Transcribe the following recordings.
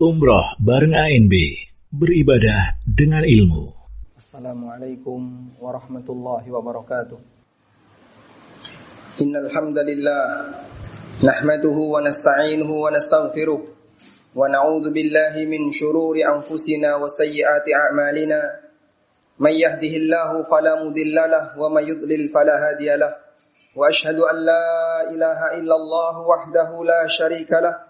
Umroh bareng ANB, beribadah dengan ilmu. Assalamualaikum warahmatullahi wabarakatuh. Innal hamdalillah nahmaduhu wa nasta'inuhu wa nastaghfiruh wa na'udzu billahi min shururi anfusina wa sayyiati a'malina. May yahdihillahu fala mudilla wa may yudlil fala hadiya. Wa ashhadu an la ilaha illallah wahdahu la syarika lahu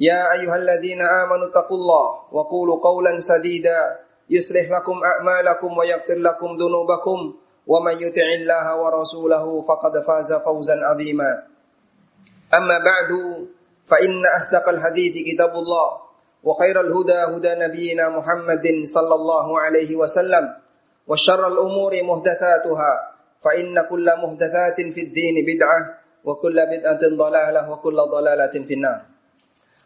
يا أيها الذين آمنوا اتقوا الله وقولوا قولا سديدا. يصلح لكم أعمالكم ويغفر لكم ذنوبكم. ومن يطع الله ورسوله فقد فاز فوزا عظيما. أما بعد فإن أصدق الحديث كتاب الله وخير الهدى هدى نبينا محمد صلى الله عليه وسلم وشر الأمور محدثاتها فإن كل محدثات في الدين بدعة وكل بدعة ضلالة وكل ضلالة في النار.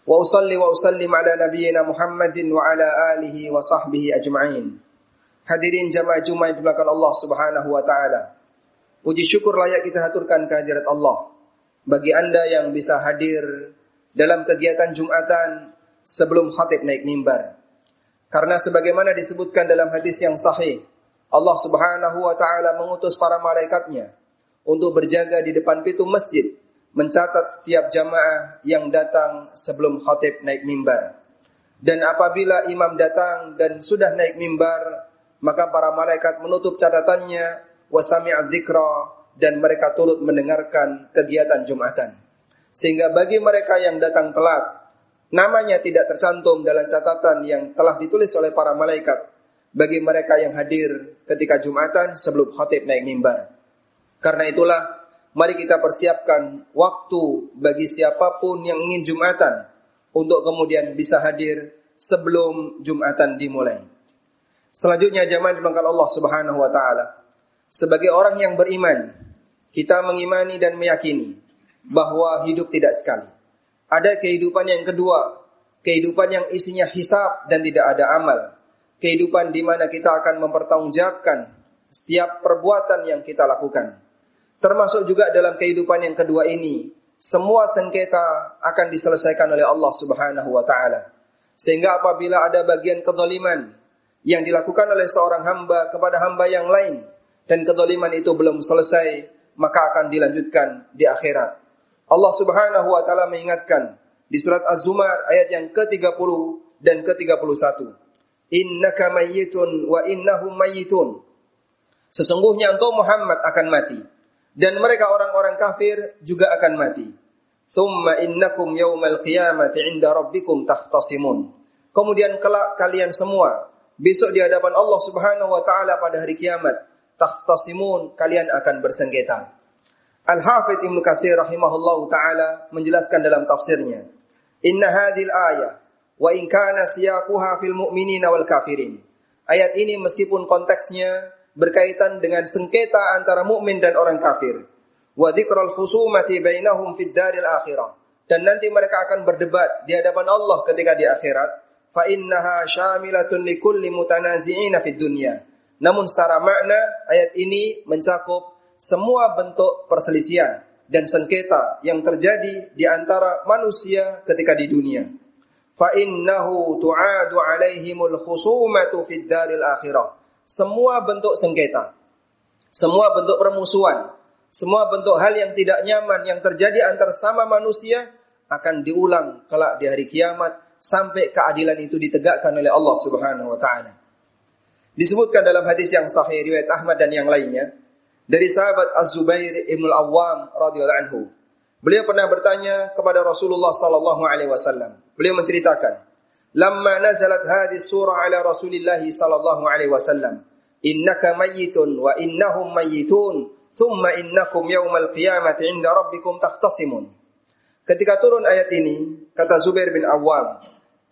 Ala nabiyyina Muhammadin wa ala alihi wa sahbihi ajma'in. Hadirin jamaah Jumat yang dimuliakan Allah Subhanahu wa taala. Puji syukur layak kita haturkan kehadirat Allah bagi Anda yang bisa hadir dalam kegiatan Jumatan sebelum khatib naik mimbar. Karena sebagaimana disebutkan dalam hadis yang sahih, Allah Subhanahu wa taala mengutus para malaikatnya untuk berjaga di depan pintu masjid mencatat setiap jamaah yang datang sebelum khatib naik mimbar. Dan apabila imam datang dan sudah naik mimbar, maka para malaikat menutup catatannya wasami'ad dzikra dan mereka turut mendengarkan kegiatan Jumatan. Sehingga bagi mereka yang datang telat, namanya tidak tercantum dalam catatan yang telah ditulis oleh para malaikat bagi mereka yang hadir ketika Jumatan sebelum khatib naik mimbar. Karena itulah mari kita persiapkan waktu bagi siapa pun yang ingin Jumatan untuk kemudian bisa hadir sebelum Jumatan dimulai. Selanjutnya jamaah dimangkal Allah Subhanahu wa taala. Sebagai orang yang beriman, kita mengimani dan meyakini bahwa hidup tidak sekali. Ada kehidupan yang kedua, kehidupan yang isinya hisab dan tidak ada amal. Kehidupan di mana kita akan mempertanggungjawabkan setiap perbuatan yang kita lakukan. Termasuk juga dalam kehidupan yang kedua ini, semua sengketa akan diselesaikan oleh Allah Subhanahu wa taala. Sehingga apabila ada bagian kezaliman yang dilakukan oleh seorang hamba kepada hamba yang lain dan kezaliman itu belum selesai, maka akan dilanjutkan di akhirat. Allah Subhanahu wa taala mengingatkan di surat Az-Zumar ayat yang ke-30 dan ke-31. Innaka mayyitun wa innahum mayyitun. Sesungguhnya engkau Muhammad akan mati dan mereka orang-orang kafir juga akan mati. Thumma innakum yawmal qiyamati 'inda rabbikum tahtasimun. Kemudian kelak kalian semua besok di hadapan Allah Subhanahu wa taala pada hari kiamat tahtasimun kalian akan bersengketa. Al-Hafidh Ibnu Katsir rahimahullahu taala menjelaskan dalam tafsirnya, "Inna hadhil ayah wa in kana siyaquha fil mu'minina wal kafirin." Ayat ini meskipun konteksnya berkaitan dengan sengketa antara mukmin dan orang kafir. Wa dzikral khusumati bainahum fid daril akhirah. Dan nanti mereka akan berdebat di hadapan Allah ketika di akhirat. Fa innaha syamilatun likulli mutanazi'ina fid dunya. Namun secara makna ayat ini mencakup semua bentuk perselisihan dan sengketa yang terjadi di antara manusia ketika di dunia. Fa innahu tu'adu alaihimul khusumatu fid daril akhirah semua bentuk sengketa, semua bentuk permusuhan, semua bentuk hal yang tidak nyaman yang terjadi antar sama manusia akan diulang kelak di hari kiamat sampai keadilan itu ditegakkan oleh Allah Subhanahu wa taala. Disebutkan dalam hadis yang sahih riwayat Ahmad dan yang lainnya dari sahabat Az-Zubair Ibn Al-Awwam radhiyallahu anhu. Beliau pernah bertanya kepada Rasulullah sallallahu alaihi wasallam. Beliau menceritakan, lamma nazalat hadis surah ala Rasulillah sallallahu alaihi wasallam innaka mayyitun wa innahum mayyitun thumma innakum yaumal qiyamati 'inda rabbikum tahtasimun ketika turun ayat ini kata Zubair bin Awam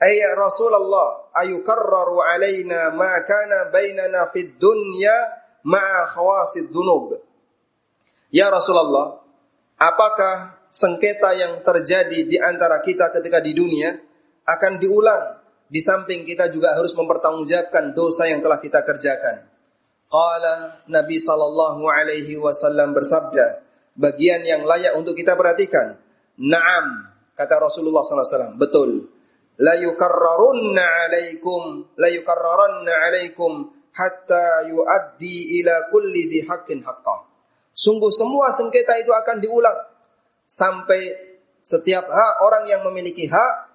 Ay Rasulullah, ayukarraru alaina ma kana bainana fid dunya ma'a khawasid dhunub. Ya Rasulullah, apakah sengketa yang terjadi di antara kita ketika di dunia akan diulang di samping kita juga harus mempertanggungjawabkan dosa yang telah kita kerjakan. Qala Nabi sallallahu alaihi wasallam bersabda, bagian yang layak untuk kita perhatikan. Naam, kata Rasulullah wasallam, betul la yukarrarunna alaikum la yukarraranna alaikum hatta yuaddi ila kulli dhi haqqin haqqah. Sungguh semua sengketa itu akan diulang sampai setiap hak orang yang memiliki hak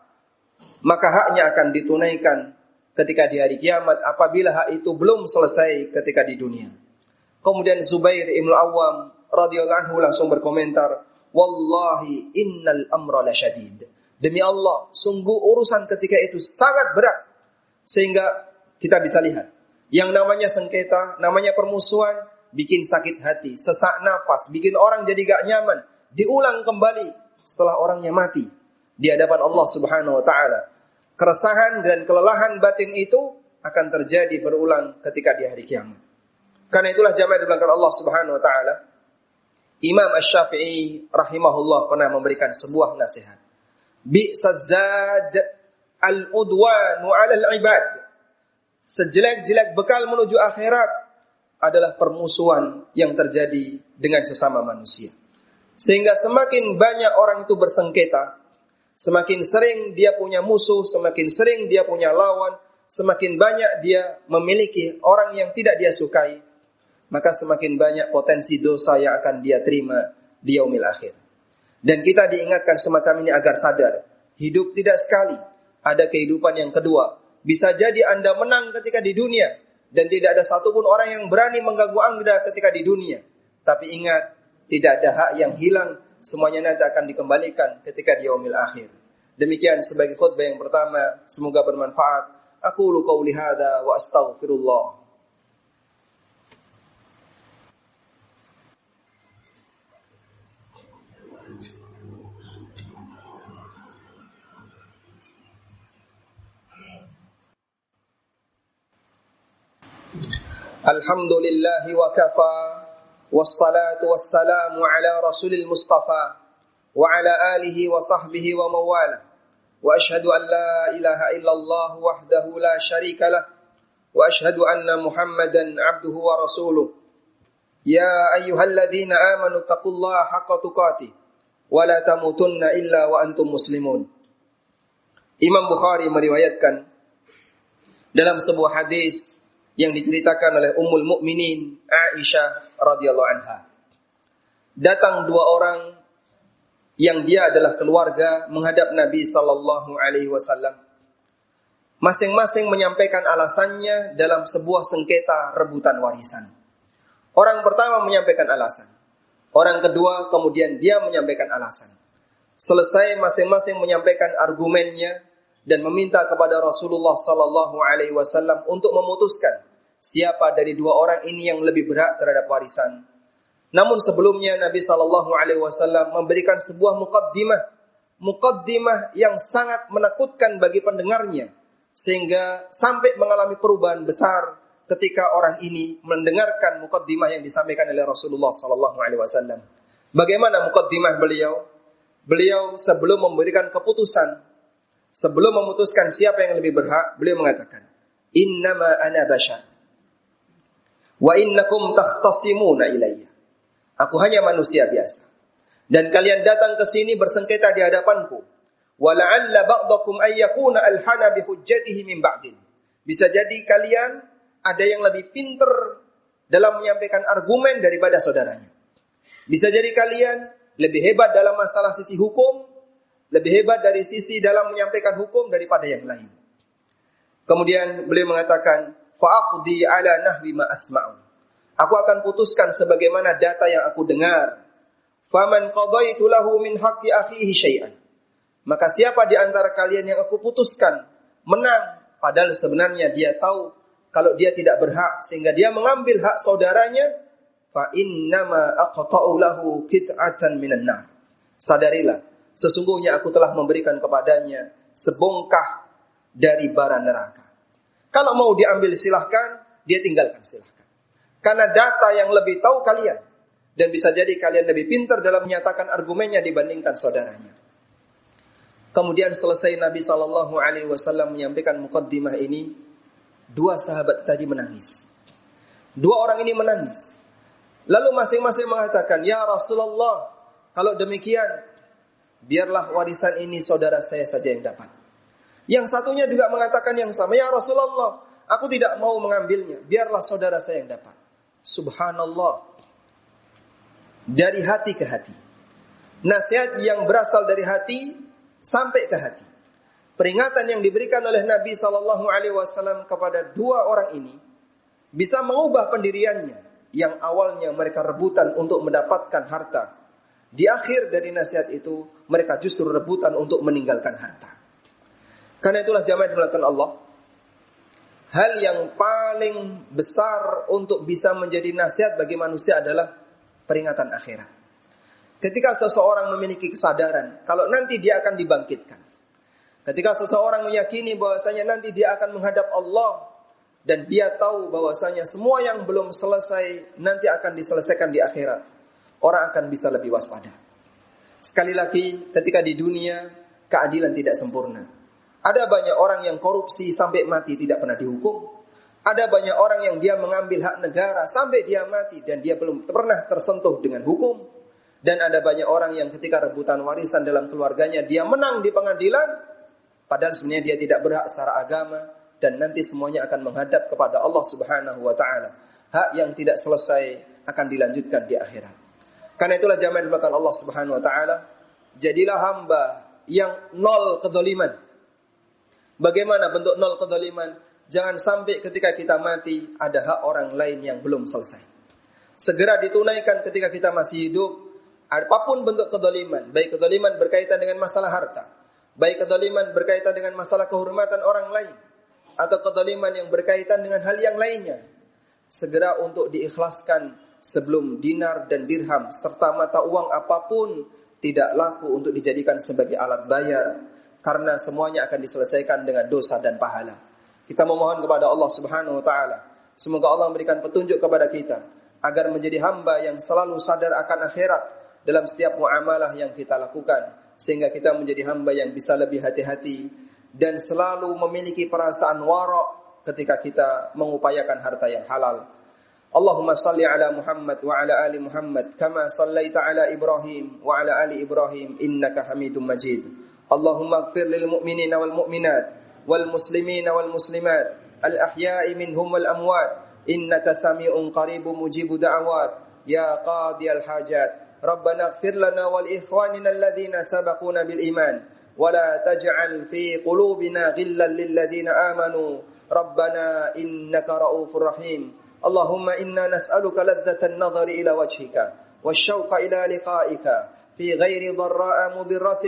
maka haknya akan ditunaikan ketika di hari kiamat apabila hak itu belum selesai ketika di dunia. Kemudian Zubair Ibn Awam radhiyallahu anhu langsung berkomentar, "Wallahi innal amra lasyadid." Demi Allah, sungguh urusan ketika itu sangat berat. Sehingga kita bisa lihat. Yang namanya sengketa, namanya permusuhan, bikin sakit hati, sesak nafas, bikin orang jadi gak nyaman. Diulang kembali setelah orangnya mati. Di hadapan Allah subhanahu wa ta'ala. Keresahan dan kelelahan batin itu akan terjadi berulang ketika di hari kiamat. Karena itulah jamaah di belakang Allah subhanahu wa ta'ala. Imam Ash-Syafi'i rahimahullah pernah memberikan sebuah nasihat bi'sazad al-udwanu 'ala al-ibad. Sejelek-jelek bekal menuju akhirat adalah permusuhan yang terjadi dengan sesama manusia. Sehingga semakin banyak orang itu bersengketa, semakin sering dia punya musuh, semakin sering dia punya lawan, semakin banyak dia memiliki orang yang tidak dia sukai, maka semakin banyak potensi dosa yang akan dia terima di yaumil akhir. Dan kita diingatkan semacam ini agar sadar. Hidup tidak sekali. Ada kehidupan yang kedua. Bisa jadi Anda menang ketika di dunia. Dan tidak ada satupun orang yang berani mengganggu Anda ketika di dunia. Tapi ingat, tidak ada hak yang hilang semuanya nanti akan dikembalikan ketika di yaumil akhir. Demikian sebagai khutbah yang pertama, semoga bermanfaat. Aku lu qauli wa astaghfirullah. Alhamdulillahi wa kafaa والصلاة والسلام على رسول المصطفى وعلى آله وصحبه ومواله وأشهد أن لا إله إلا الله وحده لا شريك له. وأشهد أن محمدا عبده ورسوله. يا أيها الذين آمنوا اتقوا الله حق تقاته. ولا تموتن إلا وأنتم مسلمون. Imam Bukhari meriwayatkan dalam sebuah hadis yang diceritakan oleh Ummul Mukminin Aisyah radhiyallahu anha. Datang dua orang yang dia adalah keluarga menghadap Nabi sallallahu alaihi wasallam. Masing-masing menyampaikan alasannya dalam sebuah sengketa rebutan warisan. Orang pertama menyampaikan alasan. Orang kedua kemudian dia menyampaikan alasan. Selesai masing-masing menyampaikan argumennya, dan meminta kepada Rasulullah sallallahu alaihi wasallam untuk memutuskan siapa dari dua orang ini yang lebih berat terhadap warisan. Namun sebelumnya Nabi sallallahu alaihi wasallam memberikan sebuah mukaddimah, mukaddimah yang sangat menakutkan bagi pendengarnya sehingga sampai mengalami perubahan besar ketika orang ini mendengarkan mukaddimah yang disampaikan oleh Rasulullah sallallahu alaihi wasallam. Bagaimana mukaddimah beliau? Beliau sebelum memberikan keputusan sebelum memutuskan siapa yang lebih berhak, beliau mengatakan, "Innama ana bashar. Wa innakum takhtasimuna ilayya." Aku hanya manusia biasa. Dan kalian datang ke sini bersengketa di hadapanku. Wa la'alla ba'dakum ayyakuna alhana bihujjatihi min ba'din. Bisa jadi kalian ada yang lebih pinter dalam menyampaikan argumen daripada saudaranya. Bisa jadi kalian lebih hebat dalam masalah sisi hukum lebih hebat dari sisi dalam menyampaikan hukum daripada yang lain. Kemudian beliau mengatakan, fa'aqdi ala nahwi ma. Aku akan putuskan sebagaimana data yang aku dengar. Faman qadaitu lahu min haqqi akhihi syai'an. Maka siapa di antara kalian yang aku putuskan menang padahal sebenarnya dia tahu kalau dia tidak berhak sehingga dia mengambil hak saudaranya fa innama aqta'u lahu qit'atan minan nar. Sadarilah Sesungguhnya aku telah memberikan kepadanya sebongkah dari bara neraka. Kalau mau diambil silahkan, dia tinggalkan silahkan. Karena data yang lebih tahu kalian. Dan bisa jadi kalian lebih pintar dalam menyatakan argumennya dibandingkan saudaranya. Kemudian selesai Nabi Shallallahu Alaihi Wasallam menyampaikan mukaddimah ini, dua sahabat tadi menangis. Dua orang ini menangis. Lalu masing-masing mengatakan, Ya Rasulullah, kalau demikian, biarlah warisan ini saudara saya saja yang dapat. Yang satunya juga mengatakan yang sama, Ya Rasulullah, aku tidak mau mengambilnya, biarlah saudara saya yang dapat. Subhanallah. Dari hati ke hati. Nasihat yang berasal dari hati sampai ke hati. Peringatan yang diberikan oleh Nabi Shallallahu Alaihi Wasallam kepada dua orang ini bisa mengubah pendiriannya yang awalnya mereka rebutan untuk mendapatkan harta. Di akhir dari nasihat itu mereka justru rebutan untuk meninggalkan harta. Karena itulah jamaah dimulakan Allah. Hal yang paling besar untuk bisa menjadi nasihat bagi manusia adalah peringatan akhirat. Ketika seseorang memiliki kesadaran kalau nanti dia akan dibangkitkan. Ketika seseorang meyakini bahwasanya nanti dia akan menghadap Allah dan dia tahu bahwasanya semua yang belum selesai nanti akan diselesaikan di akhirat. Orang akan bisa lebih waspada. Sekali lagi, ketika di dunia keadilan tidak sempurna. Ada banyak orang yang korupsi sampai mati tidak pernah dihukum. Ada banyak orang yang dia mengambil hak negara sampai dia mati dan dia belum pernah tersentuh dengan hukum. Dan ada banyak orang yang ketika rebutan warisan dalam keluarganya dia menang di pengadilan padahal sebenarnya dia tidak berhak secara agama dan nanti semuanya akan menghadap kepada Allah Subhanahu wa taala. Hak yang tidak selesai akan dilanjutkan di akhirat. Karena itulah jamaah dimakan Allah Subhanahu wa taala, jadilah hamba yang nol kezaliman. Bagaimana bentuk nol kezaliman? Jangan sampai ketika kita mati ada hak orang lain yang belum selesai. Segera ditunaikan ketika kita masih hidup apa pun bentuk kedoliman, baik kedoliman berkaitan dengan masalah harta, baik kedoliman berkaitan dengan masalah kehormatan orang lain, atau kedoliman yang berkaitan dengan hal yang lainnya, segera untuk diikhlaskan sebelum dinar dan dirham serta mata uang apa pun tidak laku untuk dijadikan sebagai alat bayar karena semuanya akan diselesaikan dengan dosa dan pahala. Kita memohon kepada Allah Subhanahu wa taala, semoga Allah memberikan petunjuk kepada kita agar menjadi hamba yang selalu sadar akan akhirat dalam setiap muamalah yang kita lakukan sehingga kita menjadi hamba yang bisa lebih hati-hati dan selalu memiliki perasaan warok ketika kita mengupayakan harta yang halal. اللهم صل على محمد وعلى آل محمد كما صليت على إبراهيم وعلى آل إبراهيم إنك حميد مجيد اللهم اغفر للمؤمنين والمؤمنات والمسلمين والمسلمات الأحياء منهم والأموات إنك سميع قريب مجيب دعوات يا قاضي الحاجات ربنا اغفر لنا ولإخواننا الذين سبقونا بالإيمان ولا تجعل في قلوبنا غلا للذين آمنوا ربنا إنك رؤوف رحيم اللهم إنا نسألك لذة النظر إلى وجهك والشوق إلى لقائك في غير ضراء مضرة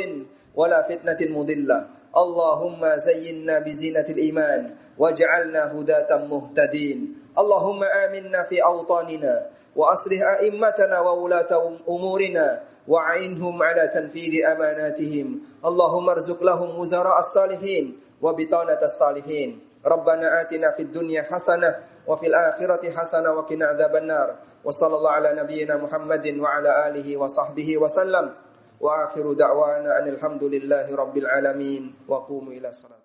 ولا فتنة مضلة. اللهم زينا بزينة الإيمان واجعلنا هداة مهتدين. اللهم آمنا في أوطاننا وأصلح أئمتنا وولاة أمورنا وعينهم على تنفيذ أماناتهم. اللهم ارزق لهم وزراء الصالحين وبطانة الصالحين. ربنا آتنا في الدنيا حسنة وفي الآخرة حسنة وقنا عذاب النار. وصلى الله على نبينا محمد وعلى آله وصحبه وسلم. وآخر دعوانا أن الحمد لله رب العالمين. وقوموا إلى صلاة.